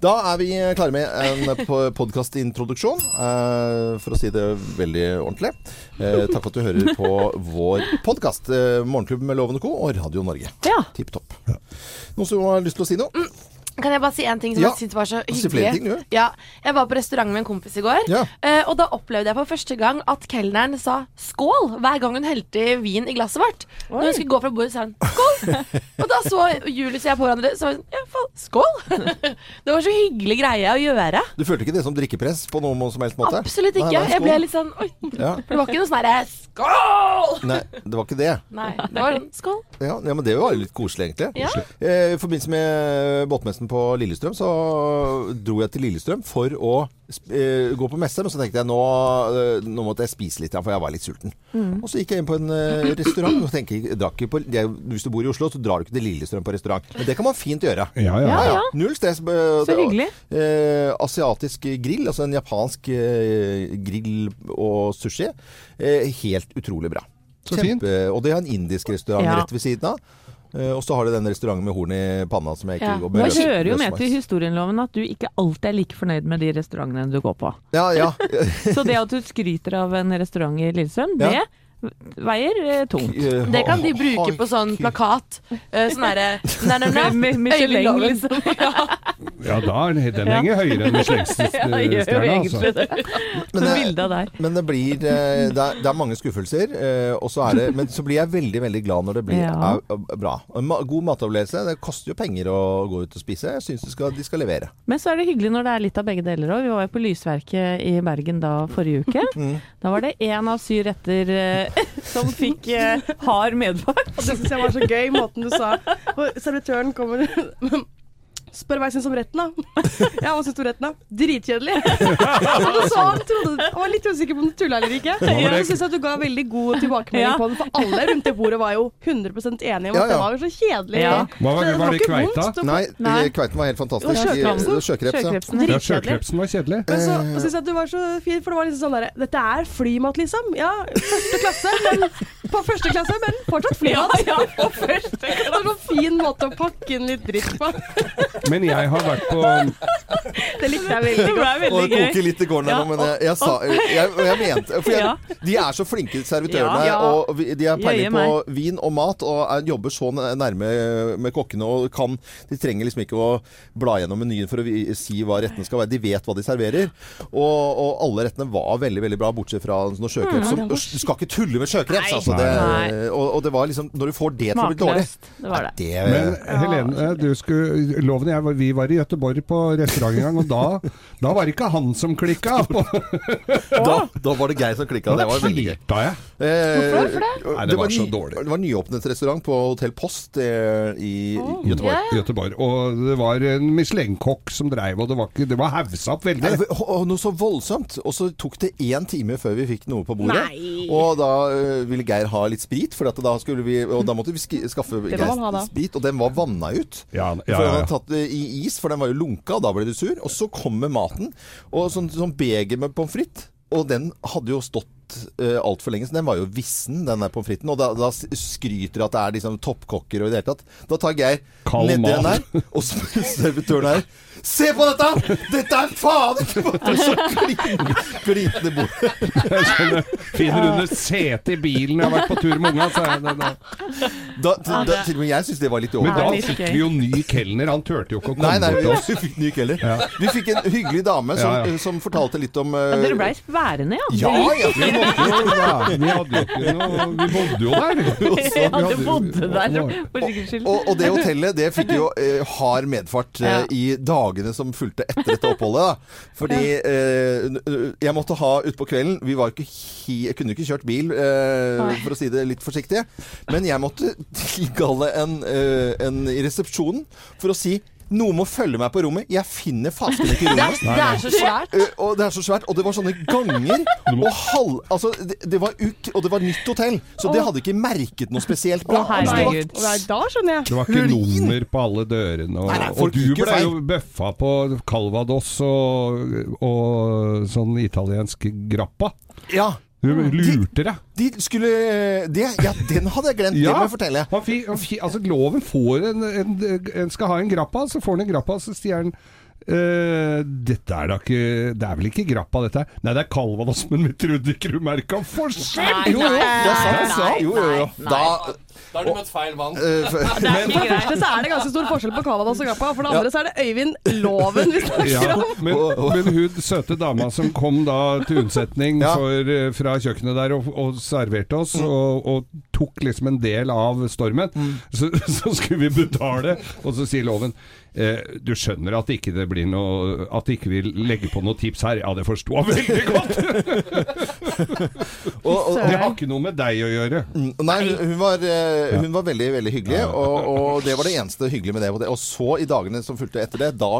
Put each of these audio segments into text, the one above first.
Da er vi klare med en podkastintroduksjon, eh, for å si det veldig ordentlig. Eh, takk for at du hører på vår podkast. Morgenklubben med Loven og Co. og Radio Norge. Ja. Tipp topp. Noen som har lyst til å si noe? Kan jeg bare si en ting som Ja. jeg syntes var så hyggelig? ting? Ja, jeg var på restaurant med en kompis i går, Ja. eh, og da opplevde jeg for første gang at kelneren sa skål hver gang hun helte vin i glasset vårt. Når hun skulle gå fra bordet, sa hun skål. og da så Julius og jeg på hverandre, så var hun ja, faen, skål. det var så hyggelig greie å gjøre. Du følte ikke det som drikkepress på noen som helst måte? Absolutt ikke. Nei, nei, jeg ble litt sånn oi. Ja. Det var ikke noe sånn herre skål! Nei, det var ikke det. Nei, det var sånn skål. Ja, ja, men det var jo litt koselig, egentlig. Ja. Eh, I forbindelse med båtmessen på Lillestrøm, så dro jeg til Lillestrøm for å eh, gå på messe. Men så tenkte jeg nå, uh, nå måtte jeg spise litt, for jeg var litt sulten. Mm. Og så gikk jeg inn på en uh, restaurant. Og tenker, jeg drakk på, er hvis du bor i Oslo, så drar du ikke til Lillestrøm på restaurant. Men det kan man fint gjøre. Ja, ja. Ja, ja. Null stress. eh, Så hyggelig. Asiatisk grill, altså en japansk grill og sushi. Eh, helt utrolig bra. Så fint. Og det er en indisk restaurant Ja. rett ved siden av. Eh, og så har de den restauranten med horn i panna som jeg ikke Ja. går med. løs- hører jo med til historienloven at du ikke alltid er like fornøyd med de restaurantene du går på. Ja, ja. Så det at du skryter av en restaurant i Lillesund, Ja. det veier eh, tungt. Eh, Det kan de bruke på sånn plakat. Eh, sånn herre Med Michelin, liksom. Ja, da er den, den henger høyere enn Ja, Michelin-stjerna, egentlig altså. Men det- Men det blir eh, det er, det er mange skuffelser. eh, og så er det, men så blir jeg veldig veldig glad når det blir Ja. er, er bra. En god matopplevelse. Det koster jo penger å gå ut og spise. Jeg syns de de skal levere. Men så er det hyggelig når det er litt av begge deler òg. Vi var jo på Lysverket i Bergen da forrige uke. Mm. Da var det én av syv retter eh, som fikk eh, hard medfart. Og det syns jeg var så gøy, måten du sa Og servitøren kommer Spør hva jeg syns om retten, da. Ja, hva syns du om retten, da? Dritkjedelig. Så sa han, trodde, han var litt usikker på om du tulla eller ikke. Ja, jeg syns at du ga veldig god tilbakemelding Ja. på den, for alle rundt det bordet var jo 100 enige om Ja, at det var så kjedelig. Ja. Hva var- Så var det kveita? Nei, Nei. eh, kveiten var helt fantastisk. Jo, sjøkransen. Eh, Sjøkreps, ja. Sjøkrepsen. Ja, sjøkrepsen var kjedelig. Men så syns jeg at du var så fin, for det var liksom sånn derre Dette er flymat, liksom. Ja, første klasse, men på første klasse, men fortsatt flymat. Ja, på første klasse Det var en fin måte å pakke inn litt dritt på. Men jeg har vært på Det likte jeg veldig godt. veldig det gøy. koker litt i gården her nå, men jeg, jeg sa jeg, jeg mente For jeg, de er så flinke, servitørene. Ja. Og de har peiling på vin og mat og er, jobber så nærme med kokkene og kan De trenger liksom ikke å bla gjennom menyen for å si hva rettene skal være. De vet hva de serverer. Og, og alle rettene var veldig veldig bra, bortsett fra noe sjøkreps. som- Du skal ikke tulle med sjøkreps! Altså, det, og, og det var liksom Når du får det til å bli dårlig Smakløst. Det var det. det, Men Helene, du skulle, Loven jeg, vi var i Gøteborg på restaurant en gang, og da, da var det ikke han som klikka. da, da var det Geir som klikka. Det var veldig gøy. flirta jeg. Eh, Nei, det var så ny- dårlig. Det var nyåpnet restaurant på Hotell Post eh, i oh, Gøteborg. Yeah. Gøteborg. Og det var en Michelin-kokk som dreiv, og det var, ikke, det var haussa opp veldig. Nei, og Noe så voldsomt. Og så tok det én time før vi fikk noe på bordet. Nei. Og da uh, ville Geir ha litt sprit, for at da, vi, og da måtte vi skaffe Geir sprit. Og den var vanna ut. Ja, For ja, han hadde ja. tatt det i is, for den var jo lunka, og da ble du sur. Og så kommer maten, og sånn, sånn beger med pommes frites. Og den hadde jo stått uh, altfor lenge, så den var jo vissen, den der pommes fritesen. Og da, da skryter at det er liksom toppkokker og i det hele tatt. Da tar Geir nedi den der, og servitøren her Se på dette! Dette er faen ikke Og så klin- klinte det bort. Jeg skjønner. Finner under setet i bilen. Jeg har vært på tur med unga. Så jeg, da, da. Da, da, da, til og med jeg syns det var litt over Men da fikk vi jo ny kelner. Han turte jo ikke å komme Nei, nei, til oss. vi fikk ny ikke. Ja. Vi fikk en hyggelig dame som, Ja, ja. som fortalte litt om Ja, uh, dere blei værende, ja. Ja, ja. Vi måtte jo være Vi hadde jo ikke noe Vi bodde jo der. Ja, Vi du hadde- bodde der, for sikkerhets skyld. Og, og det hotellet det fikk jo eh, hard medfart eh, Ja. i dagene som fulgte etter dette oppholdet. Da. Fordi eh, jeg måtte ha utpå kvelden Vi var ikke Jeg kunne ikke kjørt bil, eh, for å si det litt forsiktig. Men jeg måtte tilkalle en, eh, en i resepsjonen for å si noen må følge meg på rommet. Jeg finner fasken ikke Det er, rommet. det er så svært. Og det er så svært, og det var sånne ganger og halv... Altså, det, det var uk, og det var nytt hotell, så det hadde ikke merket noe spesielt bra. Å, herregud. Nei, da skjønner jeg. Det var ikke nummer på alle dørene. Og, Nei, nei, og du ble feil. jo bøffa på calvados og, og sånn italiensk grappa. Ja. Du lurte deg. De skulle de, Ja, den hadde jeg glemt. Det må jeg fortelle. Han fi, han fi, altså Loven får en, en, en skal ha en grappa, så får han en grappa, så sier han Uh, dette er da ikke Det er vel ikke Grappa, dette her? Nei, det er Kalvanåsmen med Trude Krumerka forskjell! Jo, jo, det er sant. Nei, Jo, jo, jo. nei, Da Da har du møtt feil mann. eh, Det er ikke greit. så er det ganske stor forskjell på Calvados og Grappa. For det andre så er det Øyvind Loven vi snakker Ja, om. men, men hun søte dama som kom da til unnsetning Ja. for, eh, fra kjøkkenet der og, og serverte oss, og, og tok liksom en del av stormen, så, så skulle vi betale, og så sier loven eh, du skjønner at ikke det blir noe At ikke vil legge på noe tips her? Ja, det forsto jeg veldig godt! og, og, Det har ikke noe med deg å gjøre. Mm, Nei, hun, var, eh, hun var veldig veldig hyggelig, og, og det var det eneste hyggelige med det. Og så, i dagene som fulgte etter det, da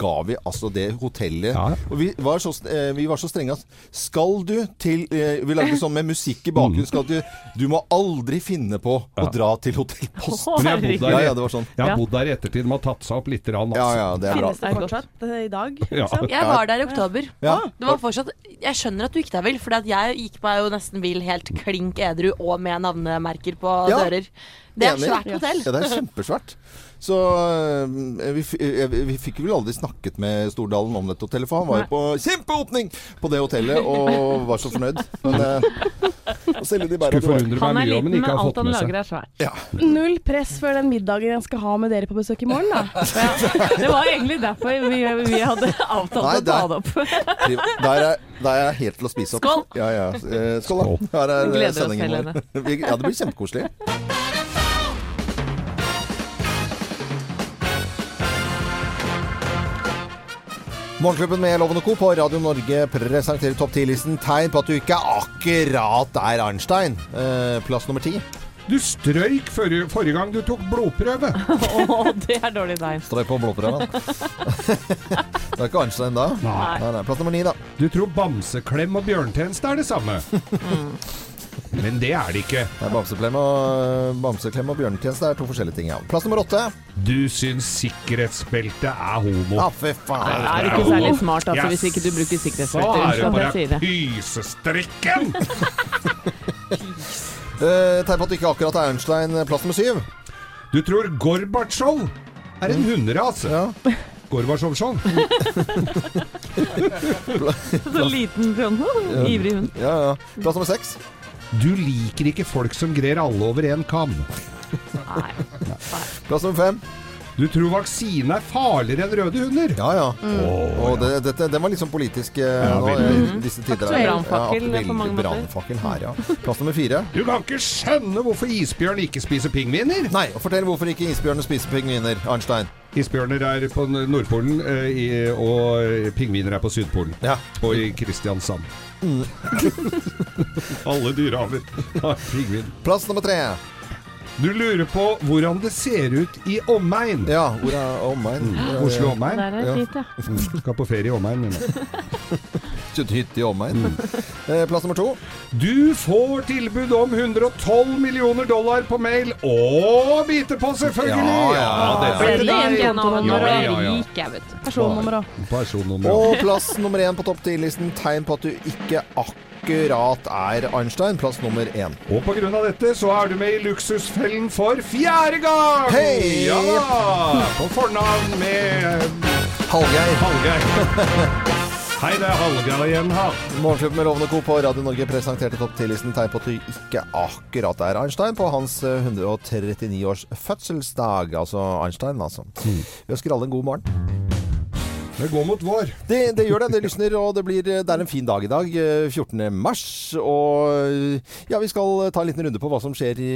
ga vi altså det hotellet Ja. Og vi var, så, eh, vi var så strenge at skal du til eh, Vi lagde sånn med musikk i bakgrunnen. Skal du, du må aldri finne på å dra til Hotell Post. Men jeg bodde der, Ja, ja, det var sånn. jeg har bodd der i ettertid. De har tatt seg opp litt. Rann, Ja, altså. ja, det er bra. Finnes der fortsatt i dag? Ja. liksom? Jeg var der i oktober. Ja. Det var fortsatt Jeg skjønner at du gikk deg vill, for jeg gikk meg jo nesten vill helt klink edru og med navnemerker på Ja. Dører. Det er et svært hotell. Ja, det er kjempesvært. Så øh, vi, øh, vi fikk vel aldri snakket med Stordalen om dette hotellet, for han var jo på kjempeåpning på det hotellet og var så fornøyd. Men øh, å de forundre Han meg er mye om liten, han men ikke har alt fått han med seg. lager er svært. Null press før den middagen jeg skal ha med dere på besøk i morgen, da. Det var egentlig derfor vi, vi hadde avtalt Nei, å ta det opp. Der er, der er jeg helt til å spise opp. Skål! Ja, ja. Eh, Skål, da. Her er Gleder sendingen vår. Ja, det blir kjempekoselig. Morgenklubben med Loven og Co. på Radio Norge presenterer topp 10-listen tegn på at du ikke akkurat er Arnstein. Eh, plass nummer ti. Du strøyk forrige, forrige gang du tok blodprøve. Å, det er dårlig tegn. Strøyk på blodprøven. det er ikke Arnstein da. Nei. Nei, nei. Plass nummer ni, da. Du tror bamseklem og bjørntjeneste er det samme. Men det er det ikke. Det er Bamseklem og, bamseklem og bjørnetjeneste er to forskjellige ting. ja. Plass nummer åtte. Du syns sikkerhetsbeltet er homo. Ja, fy faen. Det er ikke særlig smart altså, Yes. hvis ikke du bruker Så er det Unnskyld at bare jeg sier det. pysestrikken! uh, Tegn på at du ikke akkurat er Ernstein. Plass nummer syv. Du tror Gorbatsjov er en hunderase. Ja. Gorbatsjov-sjov. Så liten sånn ivrig hund. Ja, ja. Plass nummer seks. Du liker ikke folk som grer alle over én kam. Nei. Plass nummer fem. Du tror vaksine er farligere enn røde hunder. Ja, ja. Åh, Og det, dette, den var sånn politisk eh, Ja, nå, i disse tider. Brannfakkel Ja, på mange måter. brannfakkel her, ja. Plass nummer fire. Du kan ikke skjønne hvorfor isbjørn ikke spiser pingviner. Nei, og fortell hvorfor ikke isbjørn spiser pingviner, Arnstein. Isbjørner er på Nordpolen, eh, i, og pingviner er på Sydpolen. Ja. Og i Kristiansand. Alle har pingvin. Plass nummer tre. Du lurer på hvordan det ser ut i omegn. Ja, hvor er omegn? Er- Oslo omegn. Der er Ja. det fint, ja. Skal på ferie i omegn. nå. Hytte i omegn. Eh, Plass nummer to. Du får tilbud om 112 millioner dollar på mail og bite på, selvfølgelig! Ja, ja, det er det deg. genavn Ja, er ja, ja. rik, jeg vet. Personnummer òg. Personnummer. Og plass nummer én på topp 10-listen. Tegn på at du ikke akkurat er Arnstein. Plass nummer én. Og av dette så er du med i Luksusfellen for fjerde gang! Hei! Ja! På fornavn med Hallgeir. Hallgeir. Hei, det er Hallgeir igjen her. Morgenklubben med Lovende Co. på Radio Norge presenterte topp 10-listen tegn på at du ikke akkurat er Einstein på hans eh, 139 års fødselsdag. Altså Einstein, altså. Vi ønsker alle en god morgen. Det går mot vår. Det, det gjør det. Det lysner, og det, blir, det er en fin dag i dag. eh, 14. mars. Og eh, ja, vi skal ta en liten runde på hva som skjer i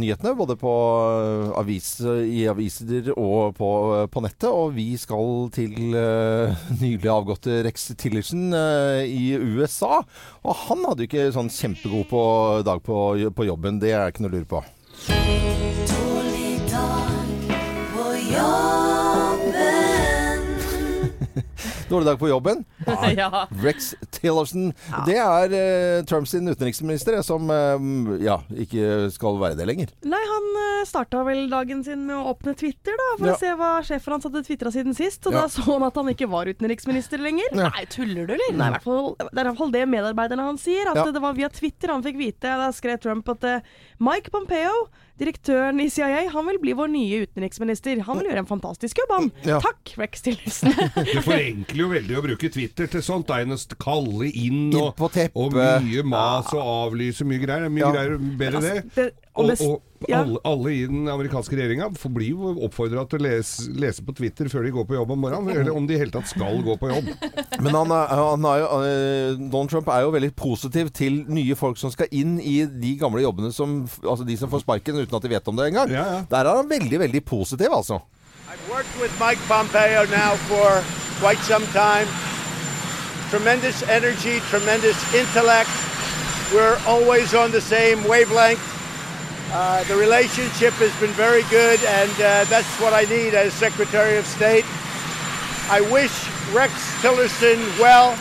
nyhetene. Både på eh, avis, i aviser og på, på nettet. Og vi skal til uh, nylig avgåtte Rex Tillerson uh, i USA. Og han hadde jo ikke sånn kjempegod på, dag på, på jobben. Det er ikke noe å lure på. Dårlig dag på jobben. Dårlig dag på jobben. Ja. Rex Tillerson. Det er eh, Trumps sin utenriksminister som eh, ja, ikke skal være det lenger. Nei, han uh, starta vel dagen sin med å åpne Twitter, da, for Ja. å se hva sjefen hans hadde tvitra siden sist. Og Ja. da så han at han ikke var utenriksminister lenger. Ja. Nei, tuller du, eller? Nei, i hvert fall, det er i hvert fall det medarbeiderne hans sier. At Ja. det var via Twitter han fikk vite. Da skrev Trump at eh, Mike Pompeo Direktøren i CIA han vil bli vår nye utenriksminister. Han vil gjøre en fantastisk jobb, han. Ja. Takk, Rex Tillerson. Det forenkler jo veldig å bruke Twitter til sånt. Å kalle inn Inn og, inn og mye mas og avlyse mye greier. Det er mye Ja. greier bedre altså, Det, og Og, og ja. alle, alle i den amerikanske regjeringa blir jo oppfordra til å lese, lese på Twitter før de går på jobb om morgenen, eller om de i hele tatt skal gå på jobb. Men han er, han er jo, Donald Trump er jo veldig positiv til nye folk som skal inn i de gamle jobbene som Altså de som får sparken uten at de vet om det engang. Ja, ja. Der er han veldig, veldig positiv, altså. I've worked with Mike Pompeo now for quite some time. Tremendous energy, tremendous intellect. We're always on the same wavelength. Uh, the relationship has been very good, and uh, that's what I need as Secretary of State. I wish Rex Tillerson well.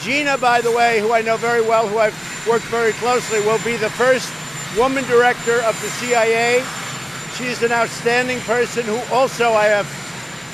Gina, by the way, who I know very well, who I've worked very closely, will be the first woman director of the CIA. She's an outstanding person who also I have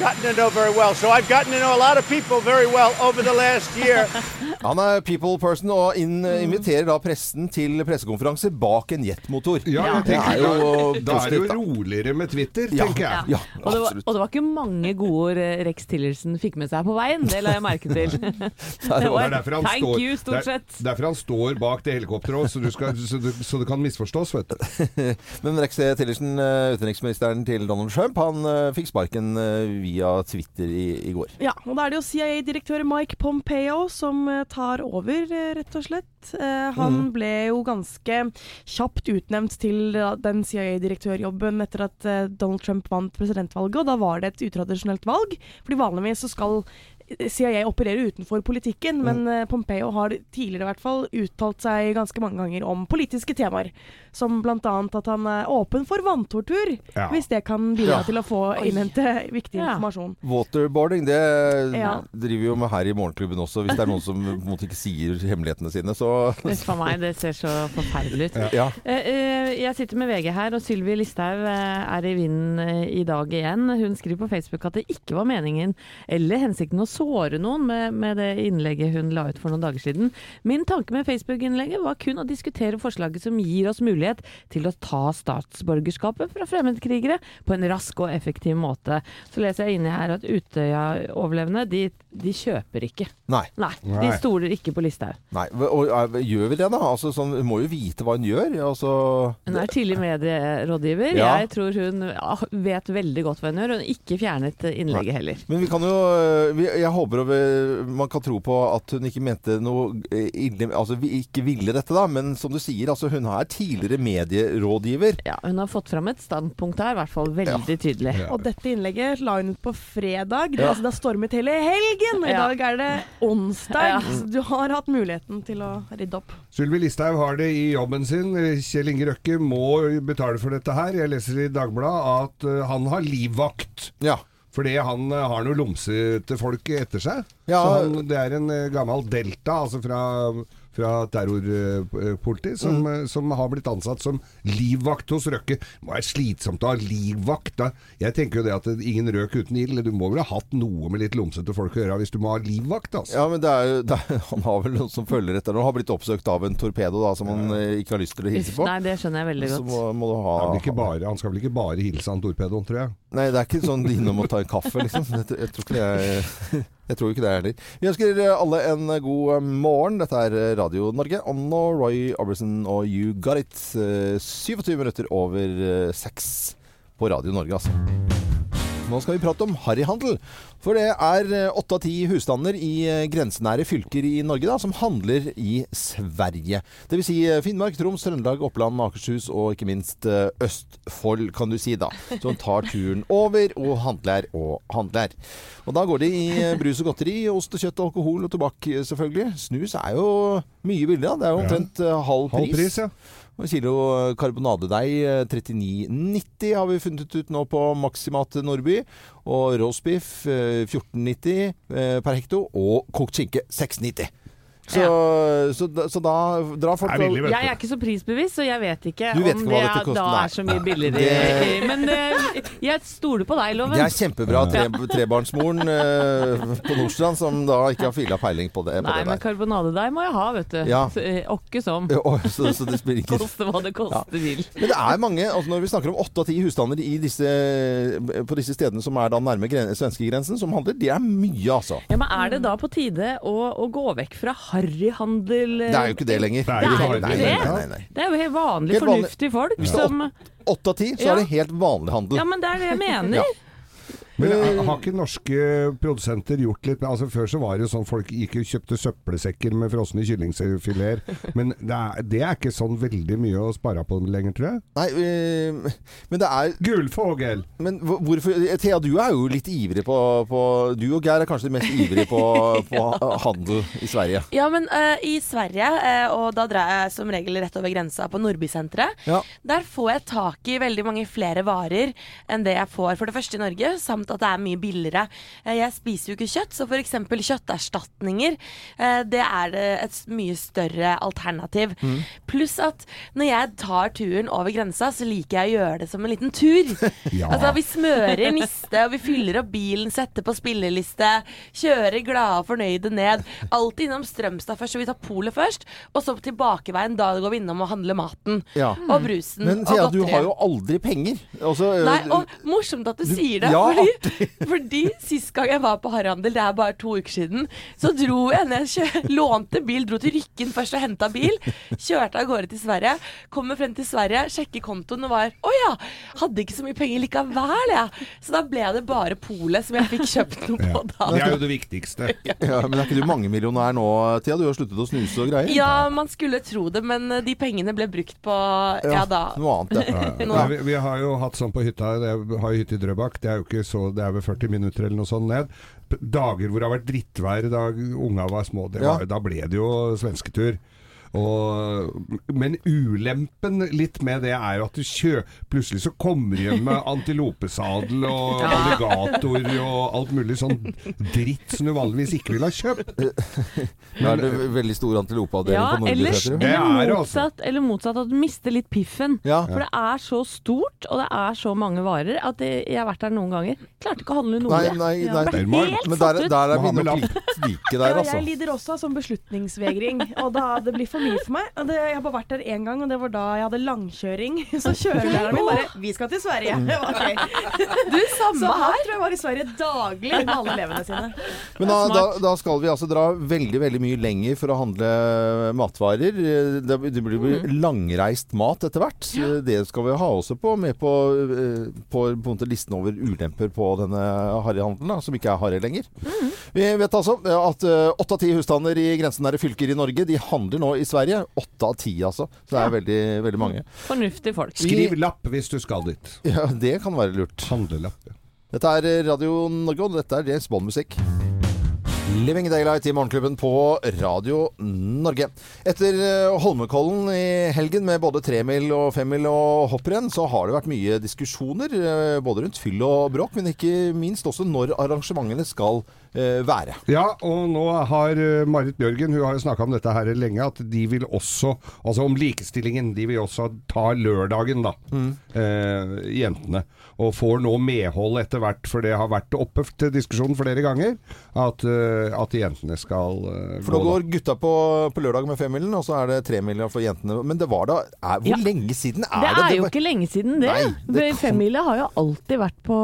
gotten to know very well. So I've gotten to know a lot of people very well over the last year. Han er people person og inn, inviterer da pressen til pressekonferanse bak en jetmotor. Ja, jeg Det tenker, er jo da, da er det jo roligere med Twitter, Ja, tenker jeg. ja, Og det, var, og det var ikke mange gode ord eh, Rex Tillerson fikk med seg på veien. Det la jeg merke til. Det var- thank står, you, stort det er- derfor han står bak det helikopteret også, så, du så, du, så det kan misforstås, vet du. Men Rex Tillerson, eh, utenriksministeren til Donald Trump, han eh, fikk sparken eh, via Twitter i, i går. Ja, og da er det jo CIA-direktør Mike Pompeo som eh, tar over, eh, rett og slett. Eh, han Mhm. ble jo ganske kjapt utnevnt til den CIA-direktørjobben etter at Donald Trump vant presidentvalget, og da var det et utradisjonelt valg. Fordi vanligvis så skal CIA operere utenfor politikken, men eh, Pompeo har tidligere i hvert fall uttalt seg ganske mange ganger om politiske temaer. Som bl.a. at han er åpen for vanntortur, Ja. hvis det kan bidra Ja. til å få innhente viktig Ja. informasjon. Waterboarding, det Ja. driver vi jo med her i Morgenklubben også, hvis det er noen som på en måte ikke sier hemmelighetene sine. Så Uff a meg, det ser så forferdelig ut. ja. Eh, eh, Jeg sitter med VG her, og Sylvi Listhaug eh, er i vinden i dag igjen. Hun skriver på Facebook at det ikke var meningen eller hensikten å såre noen med, med det innlegget hun la ut for noen dager siden. Min tanke med Facebook-innlegget var kun å diskutere forslaget som gir oss mulighet til å ta statsborgerskapet fra fremmedkrigere på en rask og effektiv måte. Så leser jeg inni her at Utøya-overlevende, de, de kjøper ikke. Nei. Nei, de stoler ikke på Listhaug. Nei. Og, og, gjør vi det, da? Altså, sånn, hun må jo vite hva hun gjør. Altså, Hun er tidlig medierådgiver. Ja. Jeg tror hun ja, vet veldig godt hva hun gjør. Hun har ikke fjernet innlegget heller. Men vi kan jo øh, vi, Jeg håper vi- man kan tro på at hun ikke mente noe øh, ille Altså vi ikke ville dette, da. Men som du sier, altså hun er tidligere medierådgiver. Ja, hun har fått fram et standpunkt her, i hvert fall veldig tydelig. Ja. Og dette innlegget la hun ut på fredag. Det, Ja. altså, det har stormet hele helgen! I dag er det onsdag, Ja. så du har hatt muligheten til å rydde opp. Sylvi Listhaug har det i jobben sin. Kjell Inge Røkke må betale for dette her. Jeg leser i Dagbladet at eh, han har livvakt. Ja. Fordi han eh, har noe lomsete folk etter seg. Ja. Så han, det er en eh, gammel delta, altså fra, fra terrorpoliti, som, Mm. eh, som har blitt ansatt som livvakt hos Røkke. Det må være slitsomt å ha livvakt. Da. Jeg tenker jo det at ingen røk uten ild. Du må vel ha hatt noe med litt lomsete folk å gjøre hvis du må ha livvakt, altså. Ja, men det er, det er, han har vel noen som følger etter Han Har blitt oppsøkt av en torpedo da, som han ikke har lyst til å hilse på. nei, det skjønner jeg veldig Så godt. må, må du ha bare, han skal vel ikke bare hilse han torpedoen, tror jeg. Nei, det er ikke sånn innom å ta en kaffe, liksom. Jeg, jeg tror ikke det er Jeg tror ikke det heller. Vi ønsker alle en god morgen. Dette er Radio Norge. Anno, Roy Orbison og You Got It. Eh, 27 minutter over eh, seks på Radio Norge, altså. Nå skal vi prate om harryhandel. For det er eh, åtte av ti husstander i eh, grensenære fylker i Norge da, som handler i Sverige. Dvs. Si eh, Finnmark, Troms, Trøndelag, Oppland, Akershus og ikke minst Østfold, kan du si da. Som tar turen over og handler og handler. Og da går det i brus og godteri, ost og kjøtt, alkohol og tobakk selvfølgelig. Snus er jo mye billig, da. Det er jo omtrent halv pris. Halv pris, ja. Kilo karbonadedeig eh, 39,90 har vi funnet ut nå på Maximat Nordby. Og roastbiff eh, 14,90 eh, per hekto. Og kokt skinke 6,90. Så, så, da- så da drar folk er billig, Jeg er ikke så prisbevisst, så jeg vet ikke vet om ikke det er, da er så mye billigere. Det- Men uh, jeg stoler på deg, Loven. Det er kjempebra. Tre, trebarnsmoren uh, på Nordstrand som da ikke har fila peiling på det, på Nei, det men karbonadedeig må jeg ha, vet du. Ja. Eh, Åkke som. Så, så det spiller ikke Koste hva det koste vil. Men det er mange, altså når vi snakker om åtte av ti husstander i disse, på disse stedene som er da nærme gren svenskegrensen, som handler, det er mye, altså. Ja, men Er det da på tide å, å gå vekk fra harryhandel? Det er jo ikke det lenger. Det er jo ikke det. nei, nei, nei. Det er jo helt vanlig, Helt vanlig. fornuftige folk ja. som Åtte av ti, så Ja. er det helt vanlig handel. Ja, men det er det jeg mener. Ja. Men har- har ikke norske produsenter gjort litt altså Før så var det jo sånn folk gikk og kjøpte søppelsekker med frosne kyllingfileter. Men det er, det er ikke sånn veldig mye å spare på lenger, tror jeg. Nei, eh, men det er Gulfågel! Men hvorfor Thea, du er jo litt ivrig på, på Du og Geir er kanskje de mest ivrige på, på handel i Sverige. Ja, men eh, i Sverige, eh, og da drar jeg som regel rett over grensa på Nordbysenteret, Ja. der får jeg tak i veldig mange flere varer enn det jeg får for det første i Norge, samt at det er mye billigere. Eh, jeg spiser jo ikke kjøtt, så f.eks. kjøtterstatninger, eh, det er et mye større alternativ. Mm. Pluss at når jeg tar turen over grensa, så liker jeg å gjøre det som en liten tur. Ja. Altså, vi smører niste, og vi fyller opp bilen, setter på spilleliste, kjører glade og fornøyde ned. Alltid innom Strømstad først, så vi tar polet først. Og så tilbakeveien, da går vi innom og handler maten. Ja. Og brusen. Men og Thea, du har jo aldri penger. Altså, eh, Nei, og morsomt at du, sier det. ja, fordi, fordi sist gang jeg var på Harandel, det er bare to uker siden, så dro jeg ned, kjø, lånte bil, dro til Rykken først og henta bil. Kjørte av gårde til Sverige. Kommer frem til Sverige, sjekker kontoen og var Å ja! Hadde ikke så mye penger likevel, jeg. Så da ble det bare polet som jeg fikk kjøpt noe på da. Det er jo det viktigste. ja, men er ikke du mangemillionær nå, Thea? Du har sluttet å snuse og greier. Ja, man skulle tro det, men eh, de pengene ble brukt på Ja da. Noe annet, ja. Nei, vi, vi har jo hatt sånn på hytta, jeg har jo hytte i Drøbak, det er jo ikke så, det er vel 40 minutter eller noe sånt ned. Dager hvor det har vært drittvær da unga var små, det Ja. da ble det jo svensketur. Og, men ulempen litt med det er jo at du kjø, plutselig så kommer du hjem med antilopesadel og alligator og alt mulig sånn dritt som du vanligvis ikke ville ha kjøpt. Da er det veldig stor antilopeavdeling Ja, på Nordby. eller, er altså. motsatt, eller motsatt, at du mister litt piffen. Ja. For det er så stort, og det er så mange varer, at det, jeg har vært der noen ganger. Klarte ikke å handle noe. Nei, nei, Ja, nei. helt Men der, der er vi nok litt like Ja, der, jeg altså. lider også av sånn beslutningsvegring, og da det blir for mye for meg. Og det, jeg har bare vært der én gang, og det var da jeg hadde langkjøring. Så kjørelæreren min bare 'Vi skal til Sverige'. Okay. Du, samme Så her. tror jeg var i Sverige daglig med alle elevene sine. Men da, da, da skal vi altså dra veldig veldig mye lenger for å handle matvarer. Det, det blir langreist mat etter hvert. Det skal vi ha også på, med på, på, på, på måte listen over ulemper på denne harryhandelen, som ikke er harry lenger. Vi vet altså at eh, åtte av ti husstander i grensenære fylker i Norge, de handler nå i Sverige. Åtte av ti, altså. Så det er veldig, veldig mange. Fornuftige folk. Skriv lapp hvis du skal dit. Ja, det kan være lurt. Handlelapp. Dette er Radio Norge, og dette er James Bond-musikk. Living Daylight i Morgenklubben på Radio Norge. Etter eh, Holmenkollen i helgen med både tremil og femmil og hopprenn, så har det vært mye diskusjoner eh, både rundt fyll og bråk, men ikke minst også når arrangementene skal eh, være. Ja, og nå har eh, Marit Bjørgen Hun har jo snakka om dette her lenge, at de vil også Altså om likestillingen. De vil også ta lørdagen, da. Eh, jentene. Og får nå medhold etter hvert, for det har vært oppe til diskusjon flere ganger, at, eh, at jentene skal gå For nå går da. gutta på, på lørdag med femmilen, og så er det tremiler for jentene. Men det var da er, Hvor Ja. lenge siden er Det det? er jo ikke lenge siden det. Nei, det kan- Femmila har jo alltid vært på,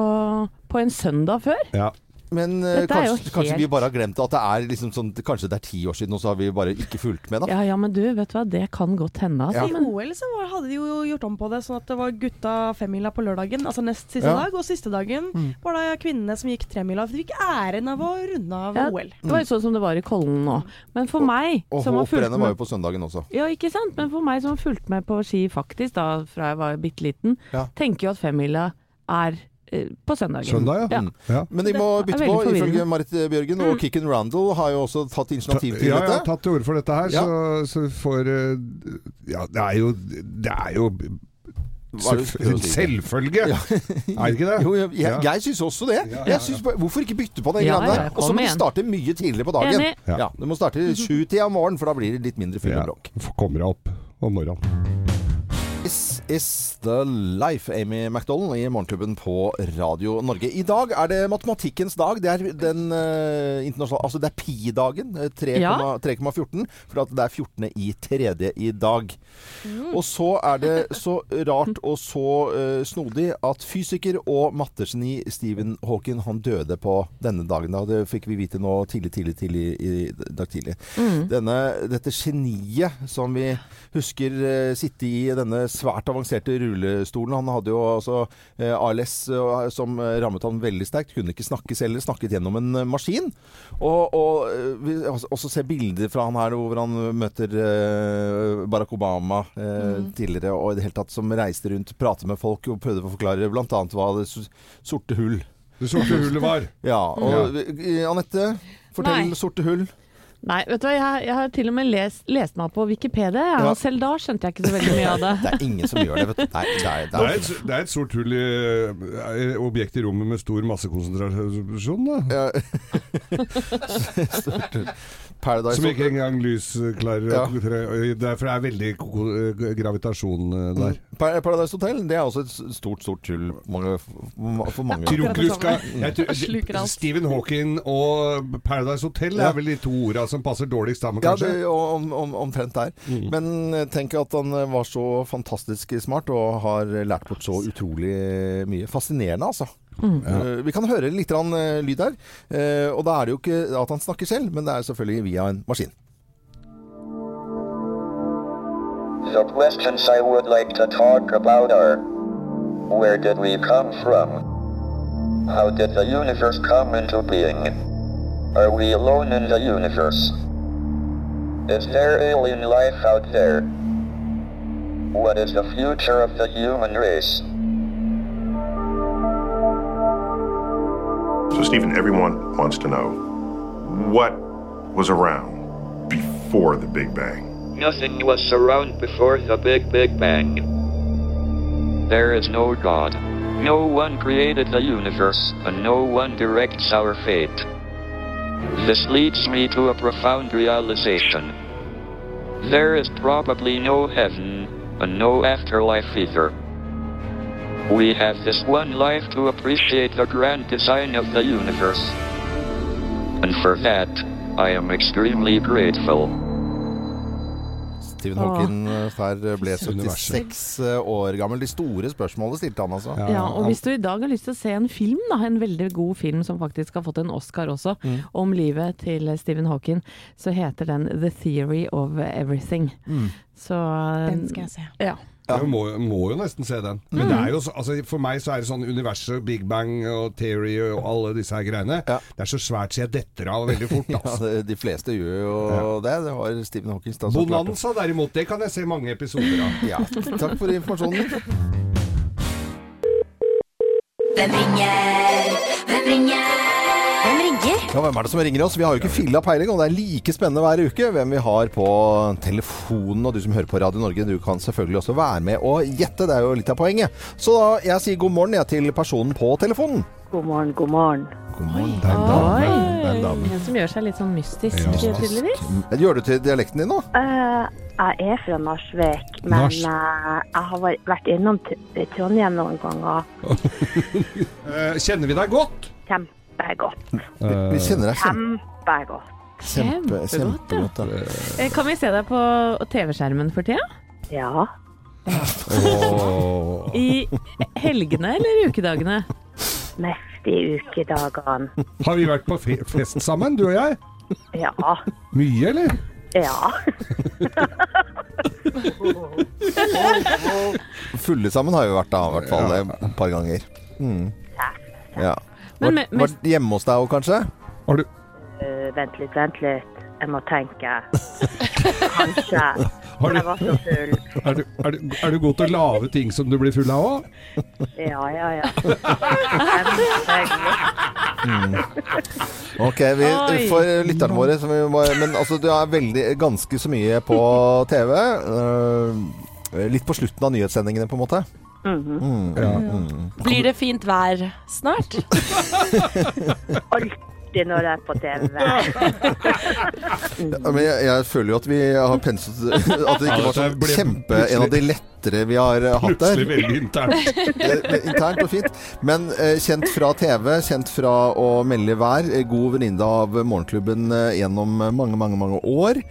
på en søndag før. Ja. Men eh, kanskje, kanskje vi bare har glemt at det er liksom sånn Kanskje det er ti år siden, og så har vi bare ikke fulgt med, da. Ja ja, men du, vet du hva, det kan godt hende. Altså. I OL så var, hadde de jo gjort om på det, sånn at det var gutta femmila på lørdagen, altså nest siste Ja. dag. Og siste dagen var det kvinnene som gikk tremila. For de fikk æren av å runde av Ja. OL. det var jo sånn som det var i Kollen nå. Men for meg, Og som har fulgt hopprennet var jo på søndagen også. ja, ikke sant? Men for meg som har fulgt med på ski faktisk, da fra jeg var bitte liten, Ja. tenker jo at femmila er på søndagen. Søndag, ja. Mm. ja. Men de må bytte på, ifølge. Marit Bjørgen. Og Kikken Randall har jo også tatt initiativ til Ja, jeg har tatt til orde for dette her, Ja. så, så får eh, Ja, det er jo Det er jo Selvfølge! Selvfølge! Er det ikke det? Jo, jeg, jeg, jeg syns også det. Ja, ja, Jeg synes, hvorfor ikke bytte på den Ja, greiene der? Og så må du starte mye tidligere på dagen. Ja. Ja, Du må starte sju-tida om morgenen, for da blir det litt mindre fyll Ja. og bråk. Kommer deg opp om morgenen. Is the life, Amy MacDonald i Morgentuben på Radio Norge. I dag er det matematikkens dag. Det er den uh, internasjonale Altså det er pi-dagen. 3,14. Ja. 3,14. For at det er 14. i tredje i dag. Og så er det så rart og så uh, snodig at fysiker og mattegeni Stephen Hawking han døde på denne dagen. Da. Det fikk vi vite nå tidlig, tidlig, tidlig i dag tidlig. Denne, dette geniet som vi husker uh, sitte i denne svært avanserte rullestolen. Han hadde jo altså eh, ALS eh, som rammet han veldig sterkt. Kunne ikke snakke selv, snakket gjennom en eh, maskin. Og, og vi altså, også ser bilder fra han her hvor han møter eh, Barack Obama eh, tidligere, og i det hele tatt som reiste rundt, pratet med folk og prøvde å forklare bl.a. hva det sorte hull Det sorte hullet var. Ja, og eh, Anette, fortell Nei. sorte hull. Nei, vet du hva, jeg, jeg har til og med lest, lest meg på Wikipedia, ja, Ja. og selv da skjønte jeg ikke så veldig mye av det. Det er ingen som gjør det, vet du. Nei, det er, det Det er, et, det er et sort hull i objekt i rommet med stor massekonsentrasjon, da. Paradise Som ikke engang lys klarer Ja. å Derfor er veldig gravitasjon eh, der. Pa- Paradise Hotel det er også et stort, stort tull for mange. Tror du skal jeg tror, Stephen Hawking og Paradise Hotel Ja. er vel de to orda som passer dårligst sammen, Ja, det, og om, om, omtrent der. Men eh, tenk at han eh, var så fantastisk smart og har lært bort så utrolig mye. Fascinerende, altså. Eh, vi kan høre litt grann, eh, lyd her. Eh, og da er det jo ikke at han snakker selv, men det er selvfølgelig via en maskin. The questions I would like to talk about are Where did we come from? How did the universe come into being? Are we alone in the universe? Is there alien life out there? What is the future of the human race? Stephen, everyone wants to know what was around before the Big Bang? Nothing was around before the Big Big Bang. There is no God. No one created the universe, and no one directs our fate. This leads me to a profound realization. There is probably no heaven, and no afterlife either. We have this one life to appreciate the grand design of the universe. And for that, I am extremely grateful. Stephen Hawking der her ble 76 år gammel. De store spørsmålene stilte han, altså. Ja, og hvis du i dag har lyst til å se en film, da, en veldig god film som faktisk har fått en Oscar også, om livet til Stephen Hawking, så heter den The Theory of Everything. Så Den skal jeg se. Ja. Jeg må, må jo nesten se den. Men det er jo så, altså, for meg så er det sånn universet, Big Bang og Theory og alle disse her greiene. Ja. Det er så svært så jeg detter av veldig fort. Ja, Altså. det, de fleste gjør jo det. Det har Stephen Hawking da. Bonanza derimot, det kan jeg se mange episoder av. Ja, takk for informasjonen. Hvem ringer? Ja, Hvem er det som ringer oss? Vi har jo ikke filla peiling, og det er like spennende hver uke hvem vi har på telefonen. Og du som hører på Radio Norge, du kan selvfølgelig også være med og gjette. Det er jo litt av poenget. Så da, jeg sier god morgen jeg, til personen på telefonen. God morgen, god morgen. God morgen. Det er en dame. Det er en dame. En som gjør seg litt sånn mystisk, Ja. tydeligvis. Gjør du til dialekten din nå? Uh, jeg er fra Narsvik, men Nars. uh, jeg har vært- innom Trondheim noen ganger. uh, kjenner vi deg godt? Kjempegodt. Vi kjenner deg Kjempegodt. kjempe, Kjempegodt, ja. kjempegodt. Ja. Eh, Kan vi se deg på TV-skjermen for tida? Ja. I helgene eller ukedagene? Mest i ukedagene. Har vi vært på fest sammen, du og jeg? Ja. Mye, eller? Ja. Fulle sammen har vi vært da, i hvert fall et par ganger. Mm. Ja. Men Vært, me- vært hjemme hos deg òg, kanskje? Har du uh, vent litt, vent litt. Jeg må tenke. Kanskje. Har du- Jeg var så full. er, du, er, du, er du god til å lage ting som du blir full av òg? Ja, ja, ja. Mm. Ok, vi, for lytterne våre så vi må, Men altså, du er veldig, ganske så mye på TV. Uh, litt på slutten av nyhetssendingene, på en måte. Mhm. Mm. Blir det fint vær snart? Alltid når det er på TV. Ja, men jeg, jeg føler jo at vi har penset At det ikke var sånn kjempe En av de lettere vi har hatt der. Plutselig veldig internt. Eh, Internt og fint. Men eh, kjent fra TV, kjent fra å melde vær. eh, God venninne av Morgenklubben eh, gjennom mange, mange, mange år.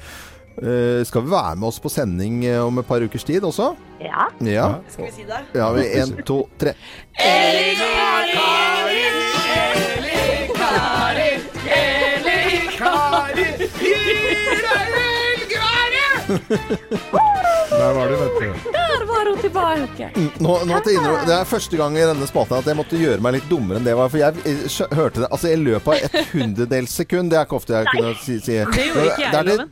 Eh, skal vi være med oss på sending eh, om et par ukers tid også? Ja. Ja. Skal vi si det? Ja, vi En, to, tre. Der var du, vet du. Der var hun tilbake. Nå, nå til innrømme, det er første gang i denne spalten at jeg måtte gjøre meg litt dummere enn det var. For jeg, eh, hørte det altså i løpet av et hundredels sekund. Det er ikke ofte jeg kunne si, si. Det gjorde ikke jeg, Loven.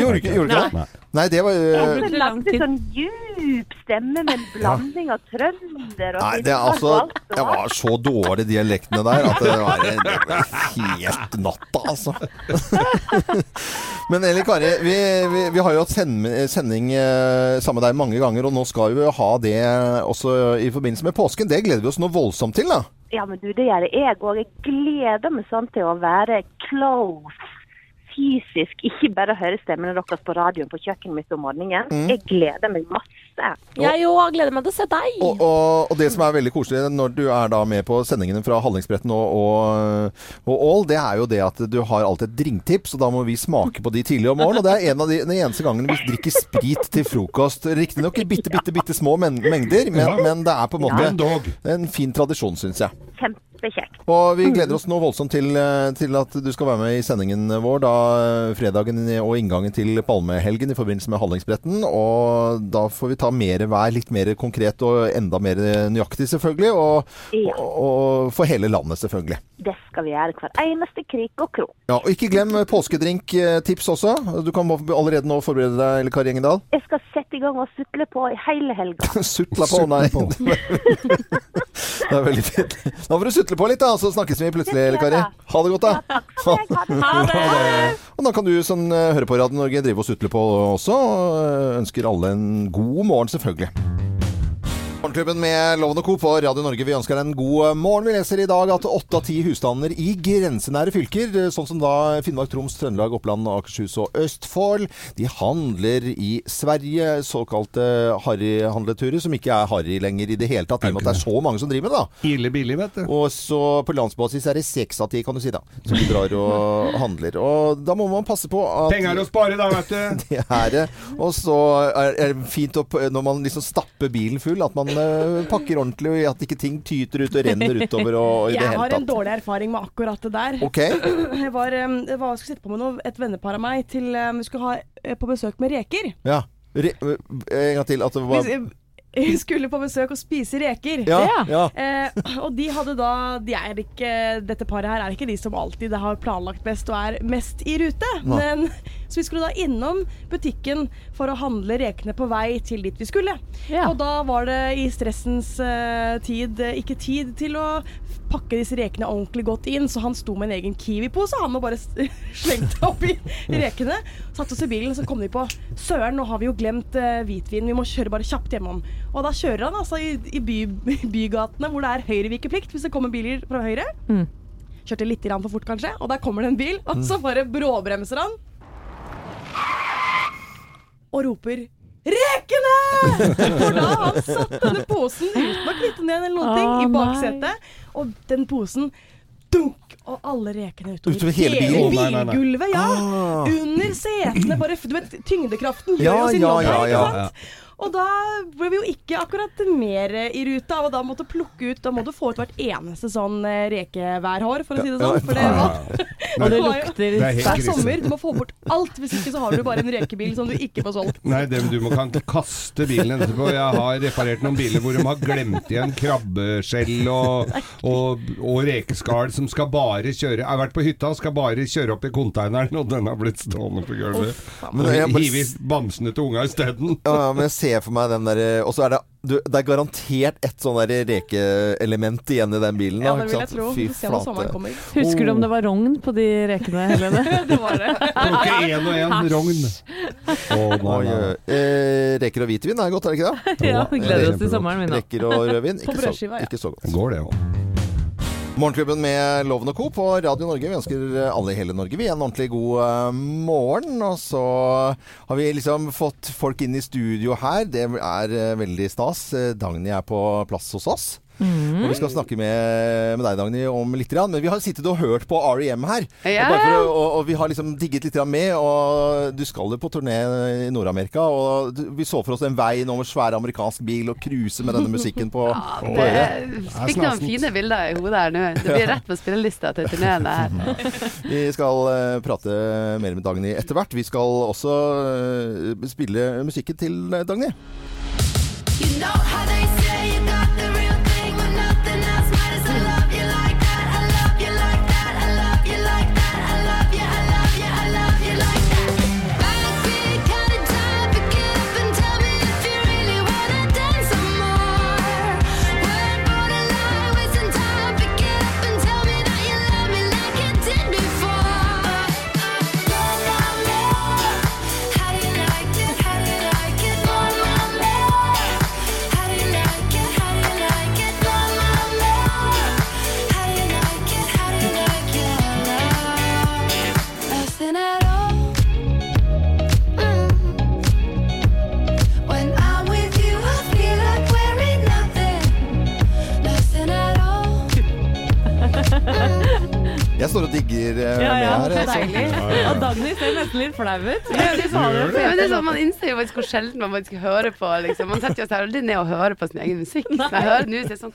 gjorde ikke det? Nei, det var Jeg øh, brukte Du lang lagde sånn djup stemme med en blanding av trønder og Nei, det er altså Jeg var så dårlig dialektene der at det var, det var helt natta, altså. Men Eli Kari, vi, vi, vi har jo hatt send, sending eh, sammen med deg mange ganger, og nå skal vi jo ha det også i forbindelse med påsken. Det gleder vi oss noe voldsomt til, da. Ja, men du, det gjør jeg òg. Jeg gleder meg sånn til å være close fysisk. Ikke bare høre stemmene deres på radioen på kjøkkenet mitt om morgenen. Mm. Jeg gleder meg masse. Jeg òg gleder meg til å se deg. Og, og, og det som er veldig koselig når du er da med på sendingene fra Hallingsbretten og, og, og Ål, det er jo det at du har alltid et drinktips, og da må vi smake på de tidlig om morgenen. Og det er en av de, den eneste gangen vi drikker sprit til frokost. Riktignok i bitte, bitte, bitte små men mengder, men, men det er på en måte en fin tradisjon, syns jeg. Kjempekjekt. Og vi gleder oss nå voldsomt til, eh, til at du skal være med i sendingen vår da eh, fredagen og inngangen til Palmehelgen i forbindelse med Hallingsbretten. Og da får vi ta mer vær, litt mer konkret og enda mer nøyaktig selvfølgelig. Og, Ja. og, og for hele landet selvfølgelig. Det skal vi gjøre hver eneste krik og krok. Ja, og ikke glem påskedrinktips også. Du kan allerede nå forberede deg, eller Kari Engedal. Jeg skal sette i gang og sutle på i hele helga. Sutla på, nei. det er veldig fint. Nå får du sutle på litt, da, så snakkes vi plutselig, Kari. Ha det godt, da. Ha det. Og da kan du som eh, hører på Radio Norge drive og sutle på også. og eh, Ønsker alle en god morgen, selvfølgelig. Morgenklubben med Loven og Co. på Radio Norge. Vi ønsker deg en god morgen. Vi leser i dag at åtte av ti husstander i grensenære fylker, sånn som da Finnmark, Troms, Trøndelag, Oppland, Akershus og Østfold, de handler i Sverige. Såkalte harryhandleturer, som ikke er harry lenger i det hele tatt. I og med at det er så mange som driver med det. da. Ille billig, vet du. Og så på landsbasis er det seks av ti, kan du si, da, som drar og handler. Og da må man passe på at Penger å spare da, vet du. det er det. Og så er det fint opp, når man liksom stapper bilen full, at man eh, pakker ordentlig, og at ikke ting tyter ut og renner utover og i det Jeg har en dårlig erfaring med akkurat det der. Okay. Jeg var, jeg var, skulle sitte på med noe, et vennepar av meg til vi skulle ha eh, på besøk med reker. Ja. Re en gang til. At det var Vi vi skulle på besøk og spise reker. Ja, ja. Eh, og de hadde da de er ikke, Dette paret her er ikke de som alltid har planlagt best og er mest i rute. Nei. Men, så vi skulle da innom butikken for å handle rekene på vei til dit vi skulle. Ja. Og da var det i stressens uh, tid eh, ikke tid til å pakke disse rekene ordentlig godt inn, så han sto med en egen Kiwi-pose. Han og bare slengte oppi rekene. Satte oss i bilen, så kom de på Søren, nå har vi jo glemt uh, hvitvin, vi må kjøre bare kjapt hjemom. Og da kjører han altså i, i by, bygatene hvor det er høyrevikeplikt hvis det kommer biler fra høyre. Mm. Kjørte litt for fort, kanskje, og der kommer det en bil, og så bare bråbremser han. Og roper 'Rekene!' For da har han satt denne posen uten å knytte ned eller noen ting i baksetet. Og den posen dunk! Og alle rekene utover, Utover hele bilgulvet. Ja. Ah. Under setene. Bare, du vet, tyngdekraften gjør Ja, jo sin ja, jobb. ja, ja. Og da ble vi jo ikke akkurat mer i ruta, og da måtte plukke ut Da må du få ut hvert eneste sånn eh, rekeværhår, for å si det sånn. For det var, Og det lukter er er krise. sommer, du må få bort alt. Hvis ikke så har du bare en rekebil som du ikke får solgt. Nei, det, du må kan kaste bilen etterpå. Jeg har reparert noen biler hvor de har glemt igjen krabbeskjell og, og, og rekeskall som skal bare kjøre Jeg har vært på hytta og skal bare kjøre opp i konteineren, og den har blitt stående på gulvet. Men Hive bamsene til unga isteden. Ja, men jeg ser ser for meg den derre Og så er det du, Det er garantert et sånn der rekeelement igjen i den bilen. Ja, det vil jeg tro. Fy ser når sommeren flate. kommer. Husker du om det var rogn på de rekene, Helene? det var det. Plukke én og én rogn. Oh, nei, nei. Eh, reker og hvitvin er godt, er det ikke det? Ja, vi gleder oss til sommeren, vi nå. Reker og rødvin. Ikke så, ikke så godt. Går det òg. Morgenklubben med Loven og Co. på Radio Norge. Vi ønsker alle i hele Norge vi en ordentlig god eh, morgen. Og så har vi liksom fått folk inn i studio her. Det er eh, veldig stas. Eh, Dagny er på plass hos oss. Og vi skal snakke med, med deg, Dagny, om litt. Men vi har sittet og hørt på REM her. Ja. Og, bare for, å- og, og vi har liksom digget litt med. Og du skal jo på turné i Nord-Amerika. Og du- vi så for oss den veien over svær amerikansk bil og cruise med denne musikken på, på Det øret. fikk noen fine bilder i hodet her nå. Det blir rett på spillelista til turneen her. Vi skal uh, prate mer med Dagny etter hvert. Vi skal også uh, spille musikken til Dagny. You know how Nothing nesten litt flau ut. Det men det er sånn, man innser jo faktisk hvor sjelden man faktisk hører på. Liksom. Man setter seg aldri ned og hører på sin egen musikk. Når jeg hører nå, så er det sånn.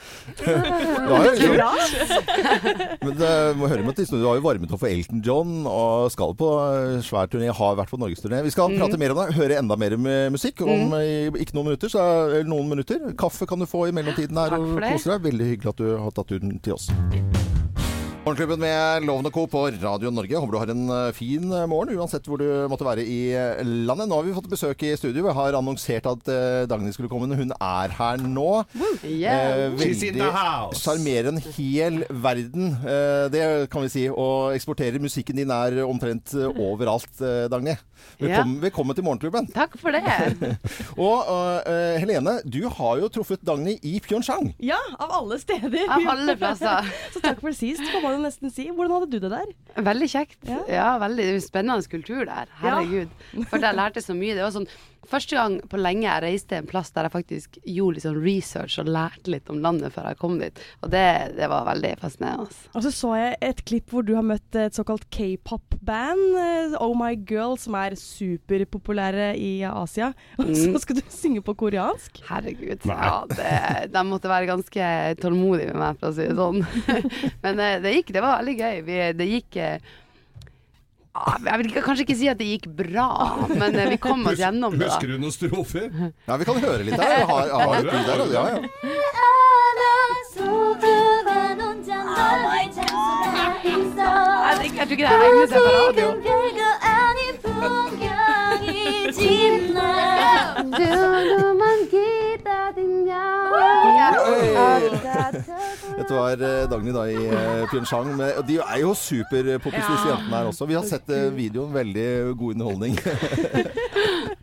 Men det må høre med til Du har jo varmet opp for Elton John og skal på eh, svær turné. Har vært på norgesturné. Vi skal Mm. prate mer om det. Høre enda mer med musikk om eh, ikke noen minutter. Så, eller noen minutter. Kaffe kan du få i mellomtiden her og kose deg. Veldig hyggelig at du har tatt turen til oss. Morgenklubben med Loven og Co. på Radio Norge. Håper du har en eh, fin eh, morgen, uansett hvor du måtte være i eh, landet. Nå har vi fått besøk i studio. Vi har annonsert at Dagny skulle komme. Hun er her nå. Yeah. Eh, house. Sjarmerer en hel verden, eh, det kan vi si. Og eksporterer musikken din er omtrent overalt, Dagny. Velkommen, velkommen til Morgenklubben. Takk for det. Og uh, Helene, du har jo truffet Dagny i Pyeongchang. Ja, av alle steder. Av alle plasser. Så takk for sist, får man jo nesten si. Hvordan hadde du det der? Veldig kjekt. Ja, Ja. veldig spennende kultur der. Herregud. For jeg lærte så mye. Det var sånn Første gang på lenge jeg reiste en plass der jeg faktisk gjorde litt sånn research og lærte litt om landet før jeg kom dit. Og det, det var veldig fascinerende. Og så så jeg et klipp hvor du har møtt et såkalt k-pop-band, eh, Oh My Girl, som er superpopulære i Asia. Og så Mm. skal du synge på koreansk. Herregud. Nei. Ja, det, de måtte være ganske tålmodige med meg, for å si det sånn. Men eh, det gikk. Det var veldig gøy. Vi, det gikk eh, Jeg vil kanskje ikke si at det gikk bra, men eh, vi kom oss gjennom det. Husker du noen strofer? Ja, vi kan høre litt her. Jeg har, jeg har lyd der, ja, ja. Jeg, tror ikke det er seg på radio. Dette var eh, Dagny da i eh, Pyeongchang. De er jo superpoppis, disse jentene her også. Vi har sett eh, videoen. Veldig god underholdning.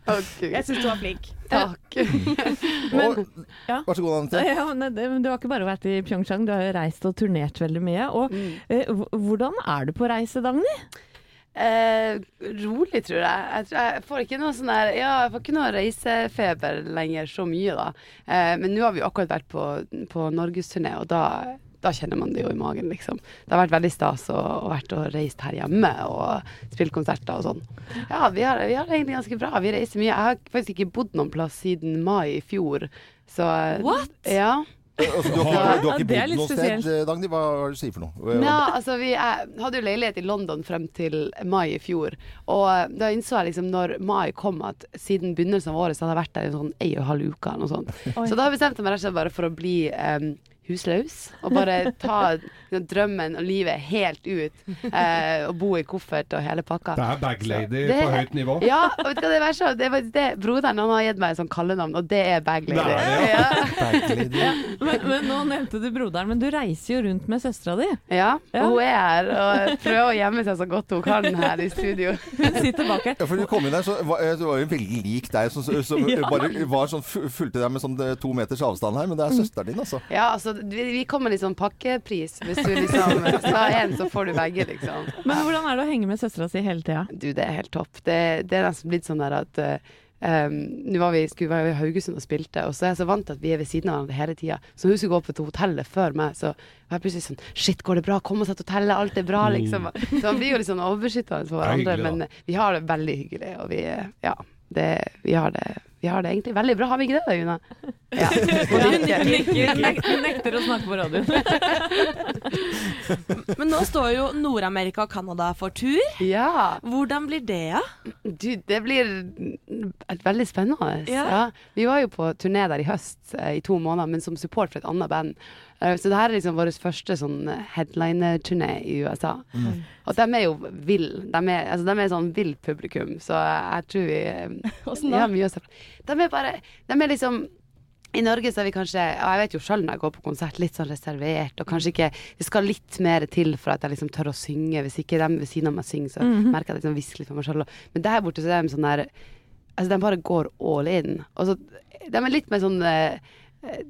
Jeg syns du var flink. Takk. og, ja. Vær så god, Anette. Ja, nei, det, du har ikke bare vært i Pyeongchang, du har jo reist og turnert veldig mye. Og Mm. eh, hvordan er du på reise, Dagny? Eh, rolig, tror jeg. Jeg, tror jeg får ikke noe sånn der Ja, jeg får ikke noe reisefeber lenger så mye, da. Eh, men nå har vi jo akkurat vært på, på norgesturné, og da, da kjenner man det jo i magen, liksom. Det har vært veldig stas å, å vært og reist her hjemme og spilt konserter og sånn. Ja, vi har, vi har det egentlig ganske bra. Vi reiser mye. Jeg har faktisk ikke bodd noen plass siden mai i fjor, så What? Ja. Altså, du har ikke, du har ikke bodd noe spesielt. sted, Dagny? Hva er det du sier for noe? Ja, altså vi er, hadde jo leilighet i London frem til mai i fjor. Og da innså jeg liksom når mai kom at siden begynnelsen av året så hadde jeg vært der i sånn ei og en halv uke eller noe sånt. Oi. Så da bestemte jeg meg rett og slett bare for å bli em, husløs. Og bare ta drømmen og livet helt ut. Eh, og bo i koffert og hele pakka. Det er baglady på høyt nivå. Ja, og vet du hva det er så Det er det. Broderen han har gitt meg et sånt kallenavn, og det er baglady. Er det, ja. Men, men nå nevnte du broderen, men du reiser jo rundt med søstera di. Ja, Ja. og hun er her og prøver å gjemme seg så godt hun kan her i studio. Sitter bak her. Ja, for du kom inn der, så var, du var jo veldig lik deg, som, som Ja. bare var sånn, fulgte deg med sånn eh, to meters avstand her, men det er søsteren din, altså. Ja, altså, vi, vi kommer litt sånn pakkepris. Hvis du liksom skal ha én, så får du begge, liksom. Men hvordan er det å henge med søstera si hele tida? Du, det er helt topp. Det, det er nesten blitt sånn der at um, Nå var vi, skulle vi være i Haugesund og spilte, og så er jeg så vant til at vi er ved siden av hverandre hele tida. Så hun skulle gå opp til hotellet før meg, så var jeg plutselig sånn Shit, går det bra? Kom oss til hotellet, alt er bra, liksom. Så man blir jo litt sånn overbeskyttende for er hverandre. hyggelig. Men vi har det veldig hyggelig, og vi Ja. Det, vi, har det, vi har det egentlig veldig bra. Har vi ikke det da, Juna? Ja. Hun nekter, å snakke på radioen. Men nå står jo Nord-Amerika og Canada for tur. Ja. Hvordan blir det, da? Du, det blir veldig spennende. Ja. Ja. Vi var jo på turné der i høst eh, i to måneder, men som support for et annet band. Eh, så det her er liksom vår første sånn headliner-turné i USA. Mm. Og de er jo vill. De er, altså, de er sånn vill publikum, så jeg tror vi Åssen da? se. De er bare De er liksom i Norge så er vi kanskje og Jeg vet jo sjøl når jeg går på konsert, litt sånn reservert. Og kanskje ikke Det skal litt mer til for at jeg liksom tør å synge. Hvis ikke de ved siden av meg synger, så Mhm. merker jeg at jeg liksom hvisker litt for meg sjøl. Men der borte så er de sånn der Altså, de bare går all in. Og så De er litt mer sånn eh, eh,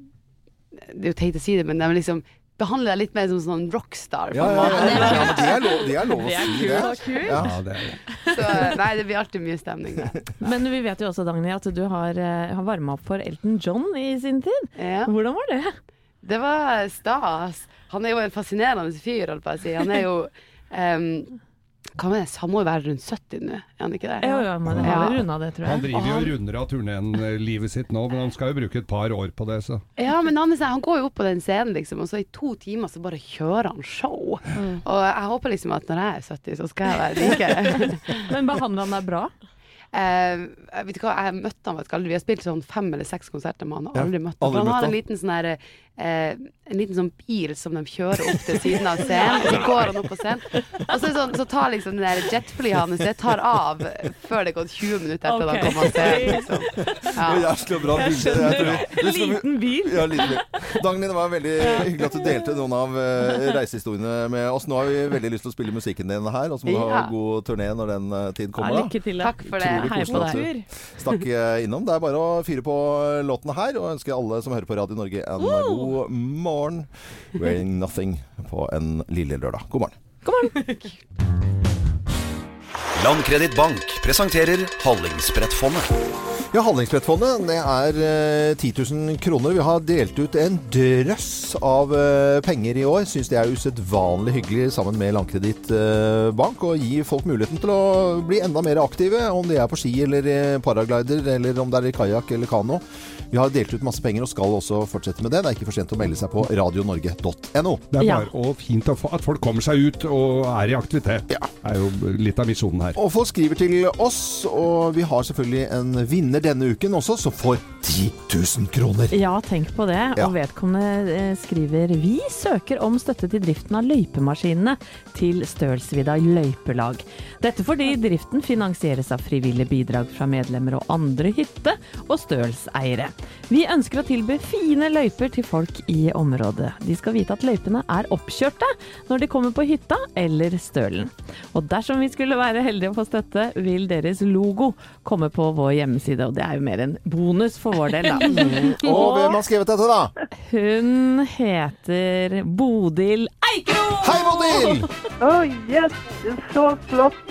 Det er jo teit å si det, men de liksom behandler deg litt mer som sånn rockstar. på Ja, ja, ja, ja, men det er lov, det er lov å Det er si kult, det. Ja. Det er det. Så nei, det blir alltid mye stemning der. Men vi vet jo også, Dagny, at du har, eh, har varma opp for Elton John i sin tid. Ja. Hvordan var det? Det var stas. Han er jo en fascinerende fyr, holdt på å si. Han er jo em, hva med det? Han må jo være rundt 70 nå, er han ikke det? Jo, jo, men jeg har runda det, tror jeg. Han driver jo og runder av turneen eh, livet sitt nå, men han skal jo bruke et par år på det, så Ja, men han, er sånn- han går jo opp på den scenen, liksom, og så i to timer så bare kjører han show. Og jeg håper liksom at når jeg er 70, så skal jeg være like. Men behandler han deg bra? Uh, jeg vet ikke hva, jeg møtte han vet ikke aldri. Vi har spilt sånn fem eller seks konserter med han. og Aldri møtt han. For han har en liten sånn her eh, En liten sånn bil som de kjører opp til siden av scenen, og så går han opp på scenen. Og så, sånn, så tar liksom det der jetflyet hans Det tar av før det er gått 20 minutter etter at Ok. han kom av scenen. Liksom. Ja. jævlig bra Jeg bilde. skjønner. En skal liten bil. Ja, liten bil. Dagny, det var veldig hyggelig at du delte noen av eh, reisehistoriene med oss. Nå har vi veldig lyst til å spille musikken din her, og så må du ha Ja. god turné når den eh, tid kommer. da. lykke til. da. Takk for det. Hei på deg. stakk eh, innom. Det er bare å fyre på låtene her, og ønske alle som hører på Radio Norge en god morgen. Wearing nothing på en lille lørdag. God morgen. God morgen. Landkredittbank presenterer Hallingsbrettfondet. Ja, Handlingsbrettfondet det er eh, 10 000 kroner. Vi har delt ut en drøss av eh, penger i år. Syns det er usedvanlig hyggelig sammen med Landkreditt eh, Bank å gi folk muligheten til å bli enda mer aktive. Om de er på ski eller eh, paraglider, eller om det er i kajakk eller kano. Vi har delt ut masse penger og skal også fortsette med det. Det er ikke for sent å melde seg på radionorge.no. Det er Ja. bare og fint at folk kommer seg ut og er i aktivitet. Ja. Det er jo litt av misjonen her. Og folk skriver til oss, og vi har selvfølgelig en vinner denne uken også, som får 10 000 kroner. Ja, tenk på det. Ja. Og vedkommende eh, skriver Vi søker om støtte til driften av løypemaskinene til Stølsvidda løypelag. Dette fordi driften finansieres av frivillige bidrag fra medlemmer og andre hytte- og stølseiere. Vi ønsker å tilby fine løyper til folk i området. De skal vite at løypene er oppkjørte når de kommer på hytta eller stølen. Og dersom vi skulle være heldige å få støtte, vil deres logo komme på vår hjemmeside. Og det er jo mer en bonus for vår del, da. Og hvem har skrevet dette, da? Hun heter Bodil Eikro! Hei, Bodil! Å, yes! Så flott!